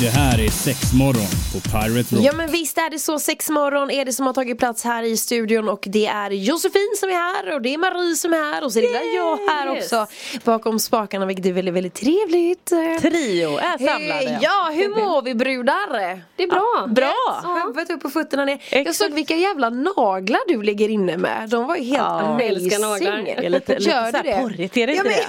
Det här är sex morgon på Pirate Rock. Ja men visst är det så, sex morgon är det som har tagit plats här i studion och det är Josefin som är här och det är Marie som är här och så är det jag här också bakom spakarna vilket är väldigt, väldigt trevligt. Trio är samlade. Ja, hur mår vi brudar? Det är bra. Bra! Huvudet upp och fötterna ner. Jag Exakt. såg vilka jävla naglar du ligger inne med. De var ju helt Ja, amazing. älskar naglar. Det är lite, lite Gör så du här det? porrigt, är det Ja, inte men- det?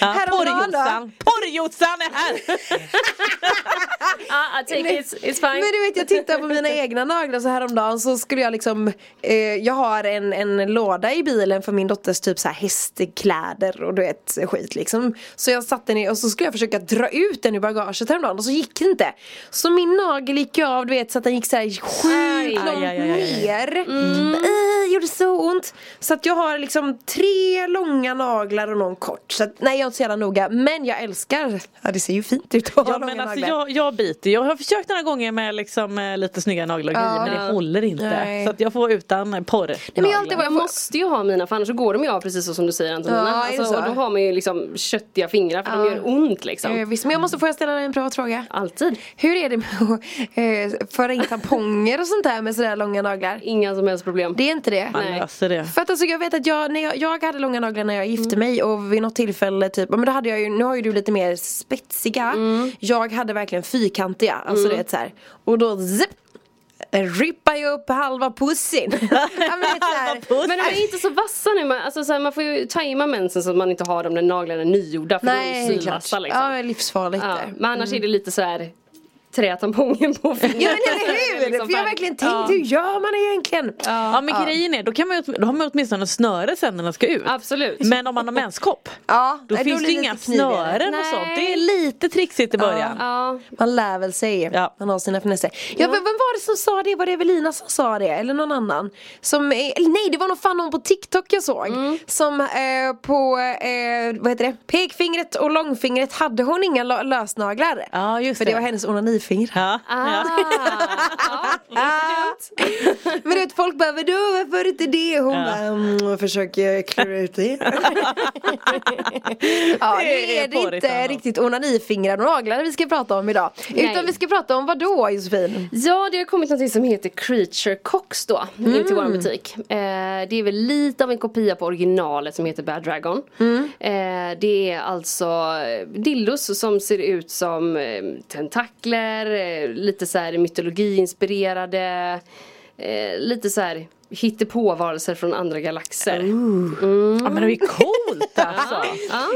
Ja? Porrjossan Porrjossan är här! Ah, I take it, it's fine. Men du vet jag tittar på mina egna naglar så häromdagen så skulle jag liksom eh, Jag har en, en låda i bilen för min dotters typ så här hästkläder och du vet skit liksom. Så jag satte den i och så skulle jag försöka dra ut den ur bagaget häromdagen och så gick det inte. Så min nagel gick ju av du vet så att den gick så här sjukt långt aj, aj, aj, ner äh, Gjorde så ont Så att jag har liksom tre långa naglar och någon kort Så att, nej jag är inte så jävla noga Men jag älskar Ja det ser ju fint ut att ha Ja långa men alltså naglar. jag, jag biter Jag har försökt några gånger med liksom eh, lite snygga naglar och grejer, men det håller inte. Nej. Så att jag får utan porr. Nej, men jag alltid Jag måste ju ha mina för annars så går de ju av precis så som du säger Antonina. Ja, alltså, så? och då har man ju liksom köttiga fingrar för de gör ont liksom. Eh, visst, men jag måste få ställa dig en bra fråga. Alltid. Hur är det med att eh, föra in tamponger och sånt där med sådär långa naglar? Inga som helst problem. Det är inte det? Man Nej. löser det. För att alltså jag vet att jag, när jag, jag hade långa naglar när jag gifte mig och vid något tillfälle typ, men då hade jag ju, nu har ju du lite mer spetsiga Jag hade verkligen fyrkantiga, alltså det är så här. Och då zip, rippar jag upp halva pussin ja, men det här, de är inte så vassa nu, man, alltså, så här, man får ju tajma mensen så att man inte har dem när naglarna är nygjorda för Nej, de det sylvassa liksom. Ja, livsfarligt Ja, det. Men annars är det lite så här trätampongen på fingret. Ja men eller hur! Liksom För jag har verkligen tänkt, hur gör man egentligen? Ja men grejen är, då, kan man, då har man åtminstone snöre sen när den ska ut. Absolut. Men om man har menskopp, Ja, då nej, finns blir det inga snören och Nej. sånt. Det är lite trixigt i början. Ja. Man lär väl sig. Ja. Man har sina finesser. Ja, vem var det som sa det? Var det Evelina som sa det? Eller någon annan? Som, eller nej det var nog fan någon på TikTok jag såg. Som eh, på, eh, vad heter det? Pekfingret och långfingret hade hon inga lösnaglar. Ja, just För det det. var hennes onanifingrar. Ja, Ah. ja. Ah. Men du vet folk bara, vadå varför är det inte det? Hon Ja. bara, mm, försöker klura ut det. ja, nu Det är det inte ändå. riktigt onanifingrar och naglar vi ska prata om idag. Nej. Utan vi ska prata om vad då Josefin? Ja, det har kommit något som heter Creature Cox då, in till vår butik. Eh, det är väl lite av en kopia på originalet som heter Bad Dragon. Eh, det är alltså eh, dildos som ser ut som eh, tentakler, Eh, lite så här mytologiinspirerade, eh, lite så här hittepåvarelser från andra galaxer. ja men det är ju coolt alltså.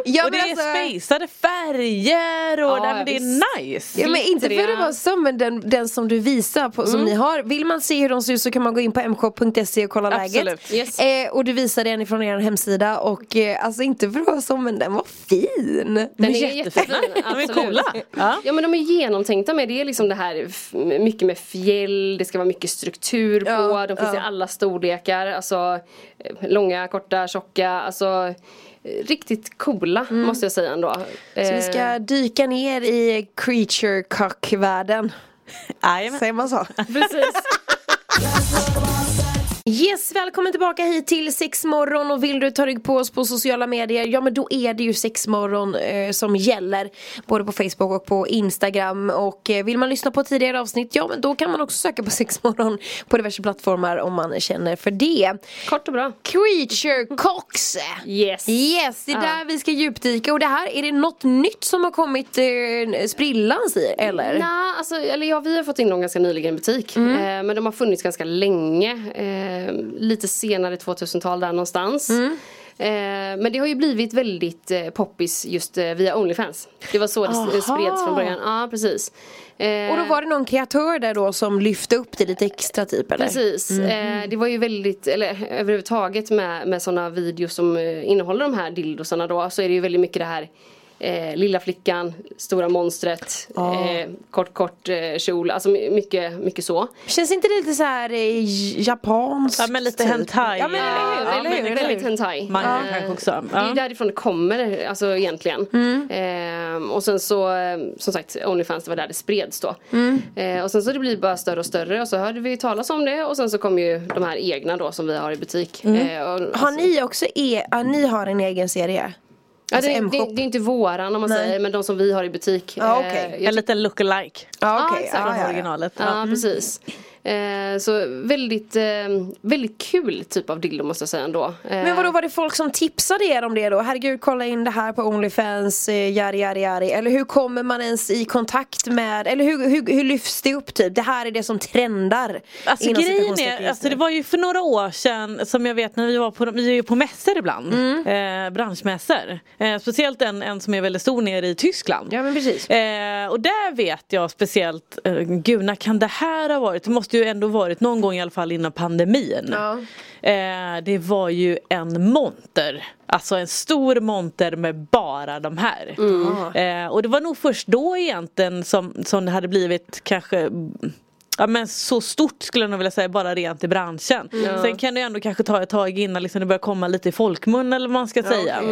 Ja, och det men är alltså- spejsade färger och Ja, nej, men det är nice. Ja men inte för att vara så men den, den som du visar på, som ni har Vill man se hur de ser ut så kan man gå in på mshop.se och kolla Absolut. läget Yes. eh, Och du visar den ifrån er hemsida och eh, alltså inte för att vara så men den var fin Den är jättefina. jättefin, De är coola. Ja. Ja men de är genomtänkta med, det är liksom det här mycket med fjäll, det ska vara mycket struktur på, Ja, de finns i alla storlekar, alltså eh, långa, korta, tjocka, alltså eh, riktigt coola måste jag säga ändå. Mm. Så vi ska dyka ner i creature cock-världen. Säger man så? Precis. Yes, välkommen tillbaka hit till Sexmorgon och vill du ta rygg på oss på sociala medier ja men då är det ju Sexmorgon eh, som gäller både på Facebook och på Instagram och eh, vill man lyssna på tidigare avsnitt ja men då kan man också söka på Sexmorgon på diverse plattformar om man känner för det. Kort och bra. Creature Cox! Yes. Yes, det är där vi ska djupdyka och det här, är det något nytt som har kommit eh, sprillans i eller? Nej, alltså, eller ja, vi har fått in dem ganska nyligen i butik. Eh, men de har funnits ganska länge. Eh, lite senare 2000-tal där någonstans. Eh, men det har ju blivit väldigt eh, poppis just eh, via Onlyfans. Det var så det, det Aha. spreds från början. Ja, precis. Eh, Och då var det någon kreatör där då som lyfte upp det lite extra typ eller? Precis, eh, det var ju väldigt, eller överhuvudtaget med, med sådana videos som eh, innehåller de här dildosarna då så är det ju väldigt mycket det här eh, lilla flickan, stora monstret, eh, kort kort eh, kjol, alltså my- mycket, mycket så. Känns inte det lite så här eh, japanskt? Ja men lite typ? hentai. Ja men eller hur, Ja, eller hur, Väldigt hentai. Manga Eh, kanske också. Det är Ja. därifrån det kommer, alltså egentligen. Eh, och sen så, eh, som sagt, Onlyfans, det var där det spreds då. Eh, och sen så det blir bara större och större och så hörde vi talas om det och sen så kom ju de här egna då som vi har i butik. Eh, och, Har alltså- ni också, e- ja, ni har en egen serie? Ja, Alltså det, M-shop? det, det är inte våran om man Nej. säger men de som vi har i butik. Ja, Eh, jag En liten look-alike Ja, Ja, okej. exakt. från ja, ja, ja. originalet. Ja, precis. Eh, så väldigt, eh, väldigt kul typ av dildo måste jag säga ändå. Eh, Men vadå var det folk som tipsade er om det då? Herregud kolla in det här på Onlyfans, eh, jari jari jari. Eller hur kommer man ens i kontakt med, eller hur, hur, hur lyfts det upp typ? Det här är det som trendar. Alltså inom grejen är, alltså det var ju för några år sedan som jag vet när vi var på, vi är ju på mässor ibland, Mm. eh, branschmässor. Eh, speciellt en, en som är väldigt stor nere i Tyskland. Ja men precis. Eh, och där vet jag speciellt, eh, gud när kan det här ha varit? Det måste ju ändå varit någon gång i alla fall innan pandemin. Ja. Eh, det var ju en monter, alltså en stor monter med bara de här. Mm. Eh, och det var nog först då egentligen som, som det hade blivit kanske Ja men så stort skulle jag nog vilja säga bara rent i branschen. Sen kan det ändå kanske ta ett tag innan liksom det börjar komma lite i folkmun eller vad man ska säga.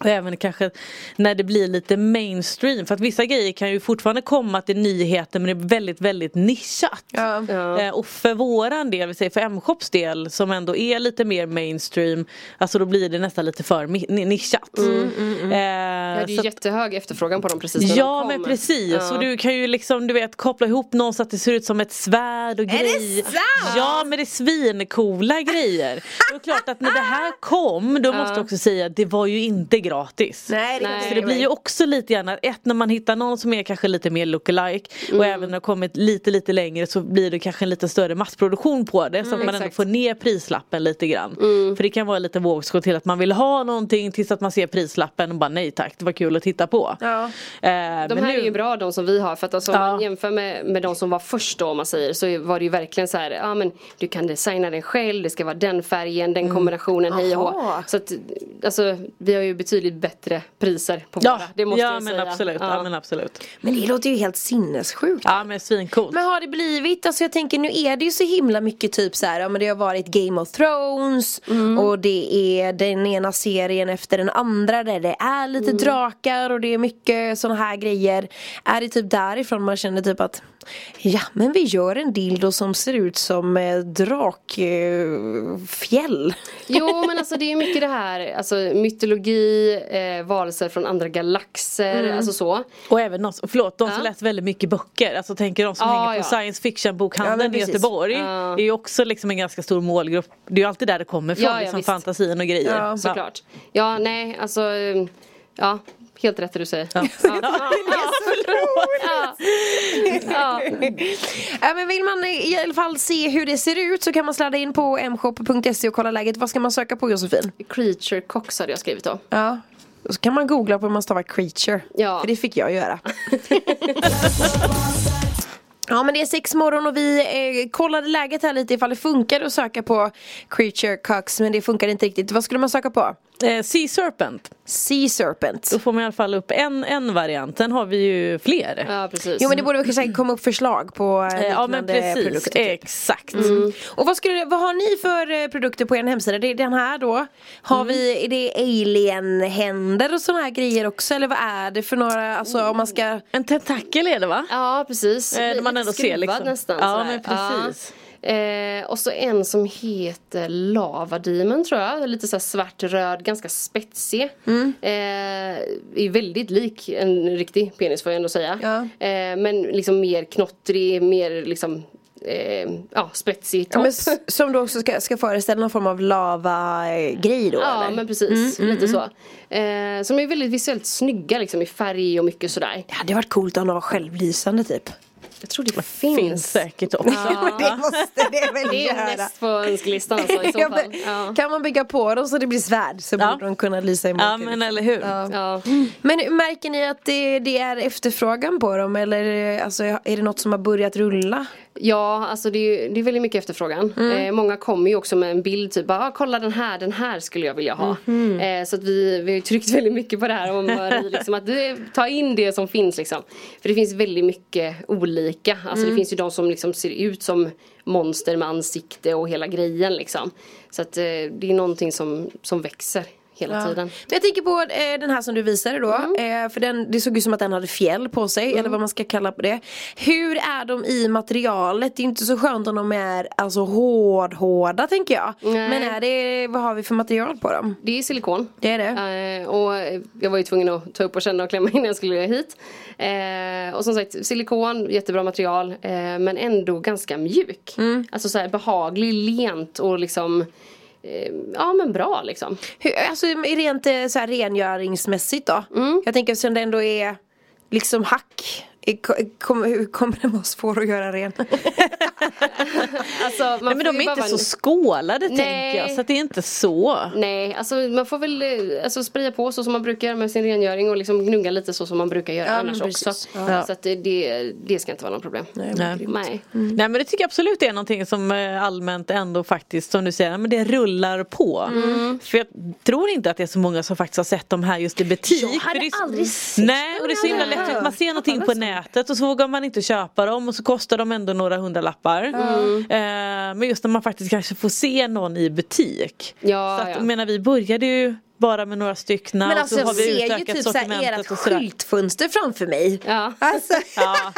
Och även kanske när det blir lite mainstream för att vissa grejer kan ju fortfarande komma till nyheter men det är väldigt väldigt nischat. Ja. Ja. Eh, och för våran del, för M-shops del som ändå är lite mer mainstream Alltså då blir det nästan lite för mi- ni- nischat. Vi Eh, hade ju så att- jättehög efterfrågan på dem precis när Ja de men precis Ja. och du kan ju liksom du vet koppla ihop någon så att det ser ut som ett svärd och det grejer. sant? Ja men det är svincoola grejer. Det är klart att när det här kom då måste jag också säga att det var ju inte gratis. Nej det, Nej. Så det blir ju också lite grann att ett när man hittar någon som är kanske lite mer lookalike och även när det har kommit lite lite längre så blir det kanske en lite större massproduktion på det så att man ändå exakt. får ner prislappen lite grann. För det kan vara lite vågskål till att man vill ha någonting tills att man ser prislappen och bara nej tack det var kul att titta på. Ja. Eh, De men här nu- är ju bra de som vi har för att alltså, om Ja. man jämför med, med de som var först då om man säger så var det ju verkligen så här, ja men du kan designa den själv, det ska vara den färgen, den kombinationen, hej och hå. Så att alltså vi har ju betydligt bättre priser på Ja, våra, det måste ja jag men säga. absolut. Ja. men absolut. Men det låter ju helt sinnessjukt. Ja men svincoolt. Men har det blivit, alltså jag tänker nu är det ju så himla mycket typ så här, ja men det har varit Game of Thrones och det är den ena serien efter den andra där det är lite drakar och det är mycket sådana här grejer. Är det typ därifrån man känner typ att ja men vi gör en dildo som ser ut som eh, drakfjäll. Jo men alltså det är mycket det här, alltså mytologi, eh, varelser från andra galaxer, alltså så. Och även de, förlåt, de som Ja. läser väldigt mycket böcker, alltså tänker de som Ja, hänger på ja. science fiction Ja, i. Göteborg. Ja. är ju också liksom en ganska stor målgrupp. Det är ju alltid där det kommer ifrån, Ja, ja, liksom visst. fantasin och grejer. Ja, Såklart. Ja nej alltså, ja helt rätt det du säger. Ja. Ja. Ja. Ja, men vill man i alla fall se hur det ser ut så kan man sladda in på mshop.se och kolla läget. Vad ska man söka på Josefin? Creature Cox hade jag skrivit då. Ja. Och så kan man googla på hur man stavar creature. Ja. För det fick jag göra. Ja men det är sex morgon och vi eh, kollade läget här lite ifall det funkar att söka på Creature Cox men det funkar inte riktigt. Vad skulle man söka på? Eh, sea Serpent, Sea Serpent. då får man i alla fall upp en, en variant. Sen har vi ju fler. Ja precis. Jo men det borde väl kanske komma upp förslag på eh, Eh, ja men liknande precis, produkter. typ. exakt. Och vad, skulle, vad har ni för eh, produkter på er hemsida? Det är den här då. Har vi, är det alien-händer och sådana här grejer också? Eller vad är det för några, alltså om man ska En tentakel är det va? Ja precis. Eh, man ändå ser liksom. nästan. Ja, sådär. men precis. Ja. Eh, och så en som heter Lava Demon tror jag. Lite så svartröd, ganska spetsig. Mm. Eh, är väldigt lik en riktig penis får jag ändå säga. Ja. Eh, men liksom mer knottrig, mer liksom eh, ja, spetsig Ja, topp. men, s- som då också ska, ska föreställa någon form av lava-grej då Ja eller? men precis, Mm, lite så. Eh, som är väldigt visuellt snygga liksom i färg och mycket sådär. Det hade varit coolt om de var självlysande typ. Jag tror det finns. Finns säkert också. det måste det väl Det är göra. näst på önskelistan alltså i så Ja, fall. men Ja. Kan man bygga på dem så det blir svärd så Ja. borde de kunna lysa i Ja mörkret. men eller hur. Ja. Men märker ni att det, det är efterfrågan på dem eller alltså, är det något som har börjat rulla? Ja, alltså det är, ju- det är väldigt mycket efterfrågan. Eh, många kommer ju också med en bild typ, ah, kolla den här, den här skulle jag vilja ha. Eh, så att vi, vi har tryckt väldigt mycket på det här om Marie, liksom, att det, ta in det som finns liksom. För det finns väldigt mycket olika. Alltså det finns ju de som liksom ser ut som monster med ansikte och hela grejen liksom. Så att eh, det är någonting som, som växer hela tiden. Men jag tänker på eh, den här som du visade då. Mm. Eh, för den, det såg ut som att den hade fjäll på sig. Eller vad man ska kalla på det. Hur är de i materialet? Det är inte så skönt om de är alltså hård, hårda tänker jag. Nej. Men är det, vad har vi för material på dem? Det är silikon. Det är det? Eh, och jag var ju tvungen att ta upp och känna och klämma innan jag skulle hit. Eh, och som sagt silikon, jättebra material eh, men ändå ganska mjuk. Mm. Alltså så här behaglig, lent och liksom Ja men bra liksom. Hur, alltså rent eh, så här rengöringsmässigt då? Mm. Jag tänker eftersom det ändå är liksom hack. Ko- Kommer, hur kommer det vara svår att göra ren? Alltså, man Nej men de är inte så skålade Nej. tänker jag så att det är inte så. Nej, alltså man får väl eh, alltså, spraya på så som man brukar göra med sin rengöring och liksom gnugga lite så som man brukar göra Ja, annars också. Ja. Så att det, det, ska inte vara något problem. Nej, Nej. men grymt. Nej. Men det tycker jag absolut är någonting som eh, allmänt ändå faktiskt som du säger, men det rullar på. Mm. För jag tror inte att det är så många som faktiskt har sett de här just i butik. Jag hade är så- aldrig sett Nej och det är så himla lätt, man ser någonting på nätet och så vågar man inte köpa dem och så kostar de ändå några hundralappar. Mm. Eh, men just när man faktiskt kanske får se någon i butik. Ja, så att, ja. menar vi började ju bara med några styckna Men och alltså så jag har vi ser ju typ såhär ert och skyltfönster framför mig. Ja. Alltså. Ja,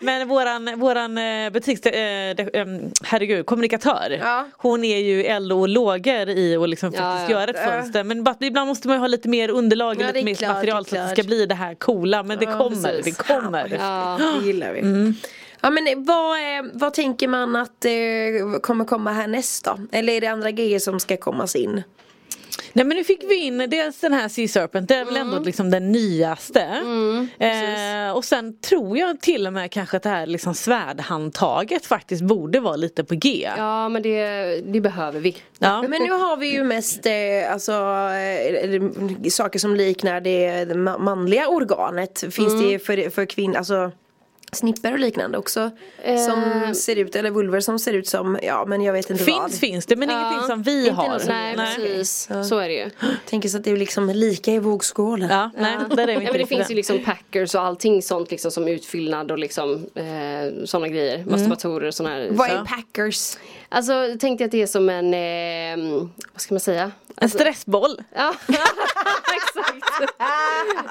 men våran, våran eh, butiks, em, herregud, kommunikatör. Ja. Hon är ju eld och lågor i att liksom Ja, faktiskt ja. göra ett fönster. Men bara, ibland måste man ju ha lite mer underlag, lite mer klart, material så att det ska bli det här coola. Men det kommer, precis. det kommer. Ja. Det gillar vi. Mm. Ja men vad, eh, vad tänker man att eh, kommer komma härnäst då? Eller är det andra grejer som ska kommas in? Nej men nu fick vi in dels den här Sea Serpent, det är väl Mm. ändå liksom den nyaste. eh, och sen tror jag till och med kanske att det här liksom svärdhandtaget faktiskt borde vara lite på G. Ja men det, det behöver vi. Ja. Men nu har vi ju mest eh, alltså, eh, saker som liknar det, det ma- manliga organet. Finns Mm. det för, för kvinnor, alltså snipper och liknande också? Eh. Som ser ut, eller vulver som ser ut som, ja men jag vet inte vad. Finns finns det men ingenting som vi Inte har. något som- Nej, precis, så är det ju. Tänker så att det är liksom lika i vågskålen. Ja, nej, där är vi Ja, inte men det finns ju liksom packers och allting sånt liksom som utfyllnad och liksom eh, sådana grejer. Masturbatorer och sådana här. Vad så. är packers? Alltså jag tänkte att det är som en, eh, vad ska man säga? En stressboll. Ja.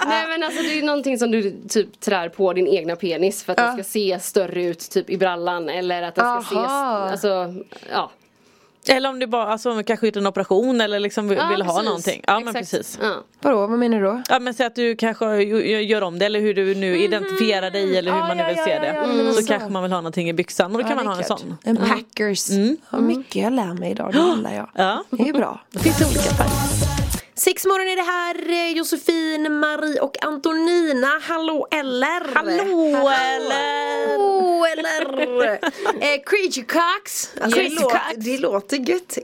Nej men alltså det är någonting som du typ trär på din egna penis för att den ska se större ut typ i brallan eller att den ska Aha. se, alltså ja. Eller om du bara alltså, kanske gjort en operation eller liksom vill ja vill ha någonting. Ja men Exakt. precis. Ja. Vadå, vad menar du då? Ja men säg att du kanske ju- gör om det eller hur du nu identifierar dig eller hur Ja, man nu ja, vill ja, se ja, det. menar så så. kanske man vill ha någonting i byxan och då kan man ha en sån. En packers. Ja, mycket jag lär mig idag, det gillar jag. Ja. Det är bra. Det finns olika färger. Sex morgon är det här, eh, Josefin, Marie och Antonina. Hallå eller? Hallå eller? Hallå eller? eh, creature cocks. Alltså, det, låter, cocks. det låter gött.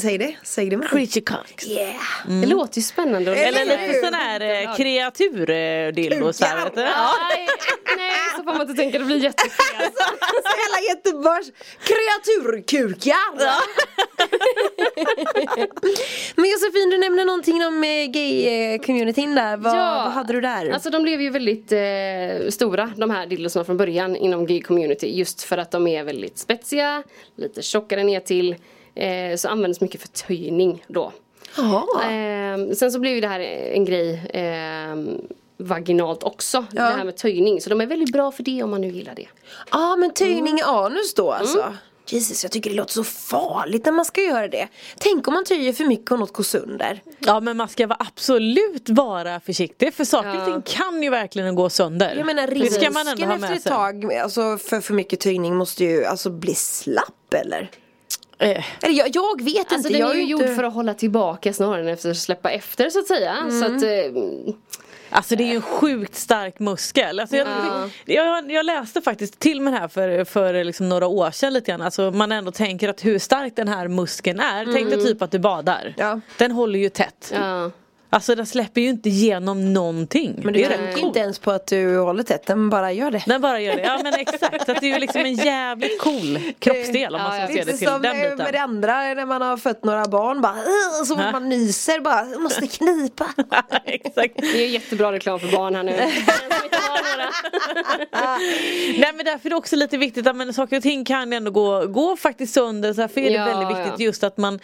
Säg det, säg det med. Creature cocks. Yeah. Det låter ju spännande. Eller. Eller lite sån här eh, kreaturdildos här vet du. Ja. Nej, nej så får man inte tänka, det blir jättefel. Så jävla Göteborgs kreaturkukar. Men Josefin, du nämnde någonting om eh, gay-communityn där. Vad, Ja. vad hade du där? Alltså de blev ju väldigt eh, stora de här dildosarna från början inom gay community just för att de är väldigt spetsiga, lite tjockare ner till eh, så används mycket för töjning då. Eh, sen så blev ju det här en grej eh, vaginalt också, Ja. det här med töjning. Så de är väldigt bra för det om man nu gillar det. Ja men töjning i anus då alltså. Mm. Jesus jag tycker det låter så farligt när man ska göra det. Tänk om man töjer för mycket och något går sönder. ja men man ska vara absolut vara försiktig för saker och Ja. ting kan ju verkligen gå sönder. Jag menar det ska man ändå risken ha efter ett tag alltså, för för mycket töjning måste ju alltså bli slapp eller? Eh, Eller jag, jag vet Alltså inte. den jag är ju inte... gjord för att hålla tillbaka snarare än efter att släppa efter så att säga. Så att, eh, Alltså det är ju en sjukt stark muskel. Alltså jag, jag, jag läste faktiskt till det här för, för liksom några år sedan lite grann. Alltså man ändå tänker att hur stark den här muskeln är. Tänk dig typ att du badar. Ja. Den håller ju tätt. ja. Alltså den släpper ju inte igenom någonting. Men det du tänker inte ens på att du håller tätt, den bara gör det. Den bara gör det. Ja men exakt. Så att det är ju liksom en jävligt cool kroppsdel om man ska Ja, se det Lite till som den eh, med det biten. andra när man har fött några barn bara så fort Ja. man nyser bara måste knipa. exakt. Det är jättebra reklam för barn här nu. Som. Nej men därför är det också lite viktigt att men, saker och ting kan ändå gå, gå faktiskt sönder. Så därför är det Ja, väldigt viktigt ja. just att man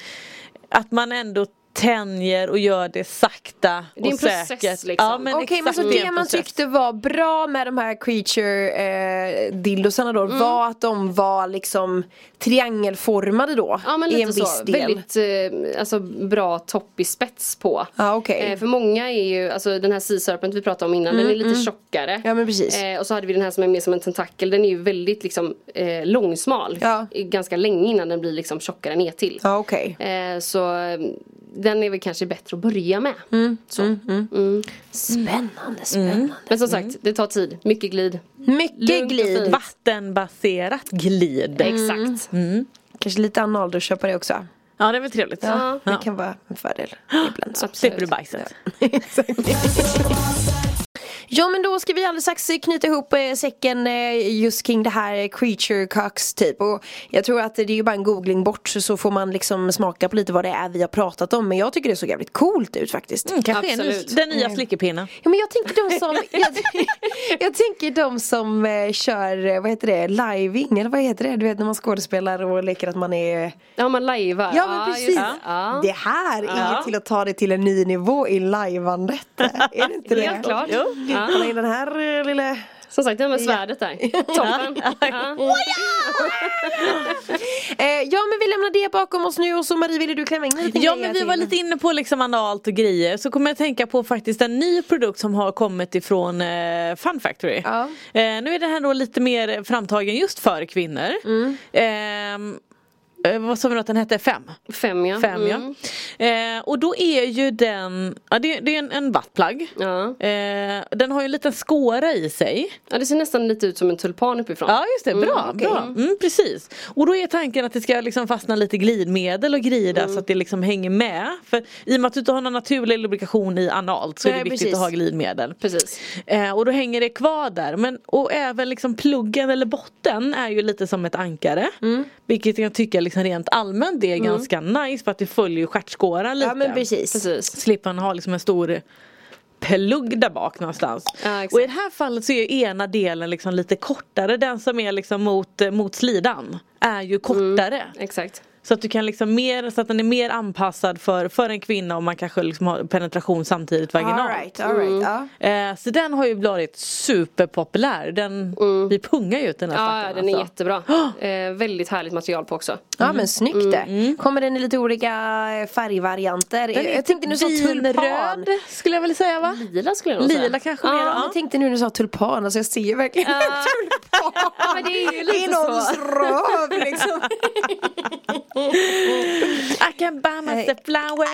Att man ändå tänjer och gör det sakta Det är en och process, säkert. liksom. Ja, men Okej men exakt, så det man process. tyckte var bra med de här creature eh, dildosarna Mm. då var att de var liksom triangelformade då Ja men i lite en viss så. del. Väldigt eh, alltså, bra toppig spets på. Ja, okej. eh, för många är ju, alltså den här Sea Serpent vi pratade om innan, den är lite tjockare. Mm, Ja, men precis. Eh, och så hade vi den här som är mer som en tentakel, den är ju väldigt liksom eh, långsmal. Ja. I Ganska länge innan den blir liksom tjockare ner till. Ja okej. Eh, så eh, den är väl kanske bättre att börja med. Mm, Så. Spännande, spännande. Men som sagt, det tar tid. Mycket glid. Mycket Lugnt glid. Vattenbaserat glid. Exakt. Kanske lite analduschar på det också. Ja det är väl trevligt. Ja. Det kan vara en fördel ibland. Slipper du bajset. Ja men då ska vi alldeles strax knyta ihop eh, säcken eh, just kring det här creature cocks typ och jag tror att det är ju bara en googling bort så, så får man liksom smaka på lite vad det är vi har pratat om men jag tycker det såg jävligt coolt ut faktiskt. Mm, kanske Absolut. den nya slickepinnen. Ja men jag tänker de som jag, jag tänker de som eh, kör, eh, vad heter det, living eller vad heter det? Du vet när man skådespelar och leker att man är Ja man lajvar. Ja men precis. det. Ja. Det här är Ja. ju till att ta det till en ny nivå i lajvandet. Är det inte det? Helt klart. Jo. Kolla in den här eh, lilla Som sagt, det med svärdet där. Toppen. Ja. Eh, ja men vi lämnar det bakom oss nu och så Marie ville du klämma in lite Ja men vi till. var lite inne på liksom analt och grejer så kommer jag tänka på faktiskt en ny produkt som har kommit ifrån eh, Fun Factory. Ja. Eh, nu är den här då lite mer framtagen just för kvinnor. Mm. Eh, vad sa vi att den hette? Fem? Fem ja. Fem Mm. ja. Eh, och då är ju den, ja det, det är en, en buttplug. Ja. Eh, den har ju en liten skåra i sig. ja, det ser nästan lite ut som en tulpan uppifrån. Ja just det, bra, Mm, okej. bra. Mm, precis. Och då är tanken att det ska liksom fastna lite glidmedel och grida Mm. så att det liksom hänger med. För i och med att du inte har någon naturlig lubrikation i analt så är det Nej, viktigt precis. att ha glidmedel. Precis. Eh, och då hänger det kvar där. Men, och även liksom pluggen eller botten är ju lite som ett ankare. Mm. Vilket jag tycker liksom rent allmänt är ganska nice för att det följer ju stjärtskåran lite. Ja men precis. Precis. Slipper man ha liksom en stor plugg där bak någonstans. Ja, och i det här fallet så är ena delen liksom lite kortare. Den som är liksom mot, mot slidan är ju kortare. Exakt. Så att du kan liksom mer, så att den är mer anpassad för, för en kvinna om man kanske liksom har penetration samtidigt vaginalt. All right, all right. Ja. Eh, så den har ju blivit superpopulär. Den, Vi pungar ju ut den här Ja, stackaren, den är alltså. jättebra. Eh, väldigt härligt material på också. ja men snyggt det. Mm. Kommer den i lite olika eh, färgvarianter? Den jag tänkte nu sa tulpan. skulle jag vilja säga va? Lila skulle jag nog säga. Lila kanske mer. Ja, Ja. jag tänkte nu när du sa tulpan, alltså jag ser ju verkligen en tulpan Ja, men det är ju lite i någons röv liksom. I can buy myself Nej. flower.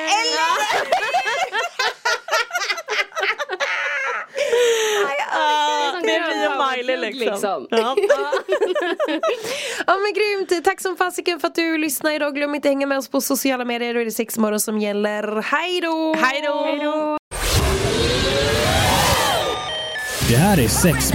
Som det blir Miley liksom. liksom. Ja. Ja men grymt, tack som fasiken för att du lyssnar idag. Glöm inte att hänga med oss på sociala medier, då är det sex morgon som gäller. Hej då! Hej då! Det här är sex